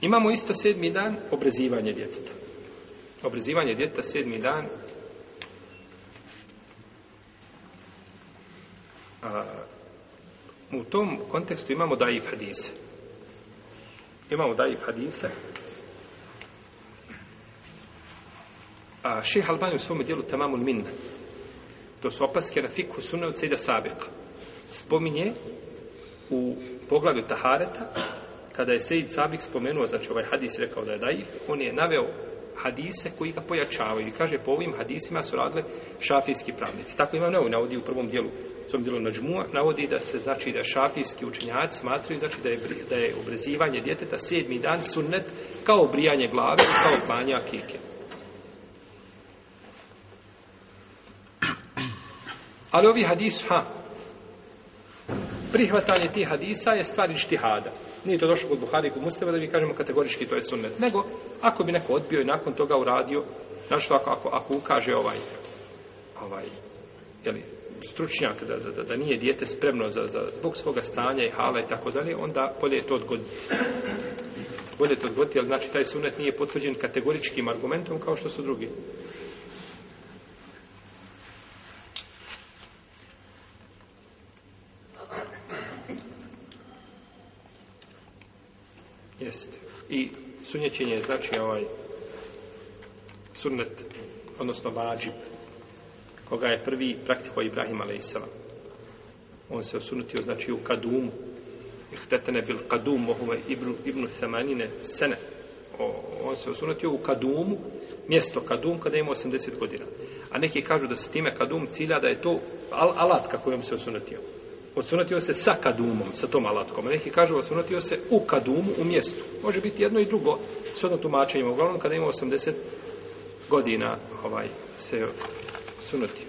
Imamo isto sedmi dan obrezivanje djeteta. Obrezivanje djeteta sedmi dan a, u tom kontekstu imamo daif hadise. Imamo daif hadise. A ših Albani u svom dijelu Tamamul Minna. To su opaske na fikhu sunnevca i da Sabika. Spominje u poglavlju Tahareta kada je Sejid Sabik spomenuo, znači ovaj hadis rekao da je daif, on je naveo hadise koji ga pojačavaju. I kaže, po ovim hadisima su radile šafijski pravnici. Tako ima neovi navodi u prvom dijelu, u svom dijelu Nađmua, navodi da se, znači, da šafijski učenjaci smatraju, znači, da je, da je obrezivanje djeteta sedmi dan sunnet kao obrijanje glave i kao klanja kike. Ali ovi hadis, ha, prihvatanje tih hadisa je stvar ištihada. Nije to došlo kod Buhari i kod Muslima da mi kažemo kategorički to je sunnet. Nego, ako bi neko odbio i nakon toga uradio, znači ako, ako, ako ukaže ovaj, ovaj, jeli, stručnjak da, da, da nije dijete spremno za, za zbog svoga stanja i hala i tako dalje, onda bolje je to odgoditi. Bolje je to odgoditi, ali znači taj sunnet nije potvrđen kategoričkim argumentom kao što su drugi. Jeste. I sunjećenje je znači ovaj sunnet, odnosno vađib, koga je prvi praktiko Ibrahim a.s. On se osunutio znači u kadumu, ihtetene bil kadum, mohume ibnu, ibnu themanine sene. O, on se osunutio u kadumu, mjesto kadum kada ima 80 godina. A neki kažu da se time kadum cilja da je to al alatka kojom se osunutio odsunatio se sa kadumom, sa tom alatkom. Neki kažu odsunatio se u kadumu, u mjestu. Može biti jedno i drugo, s odno tumačenjima. Uglavnom, kada ima 80 godina, ovaj, se sunatio.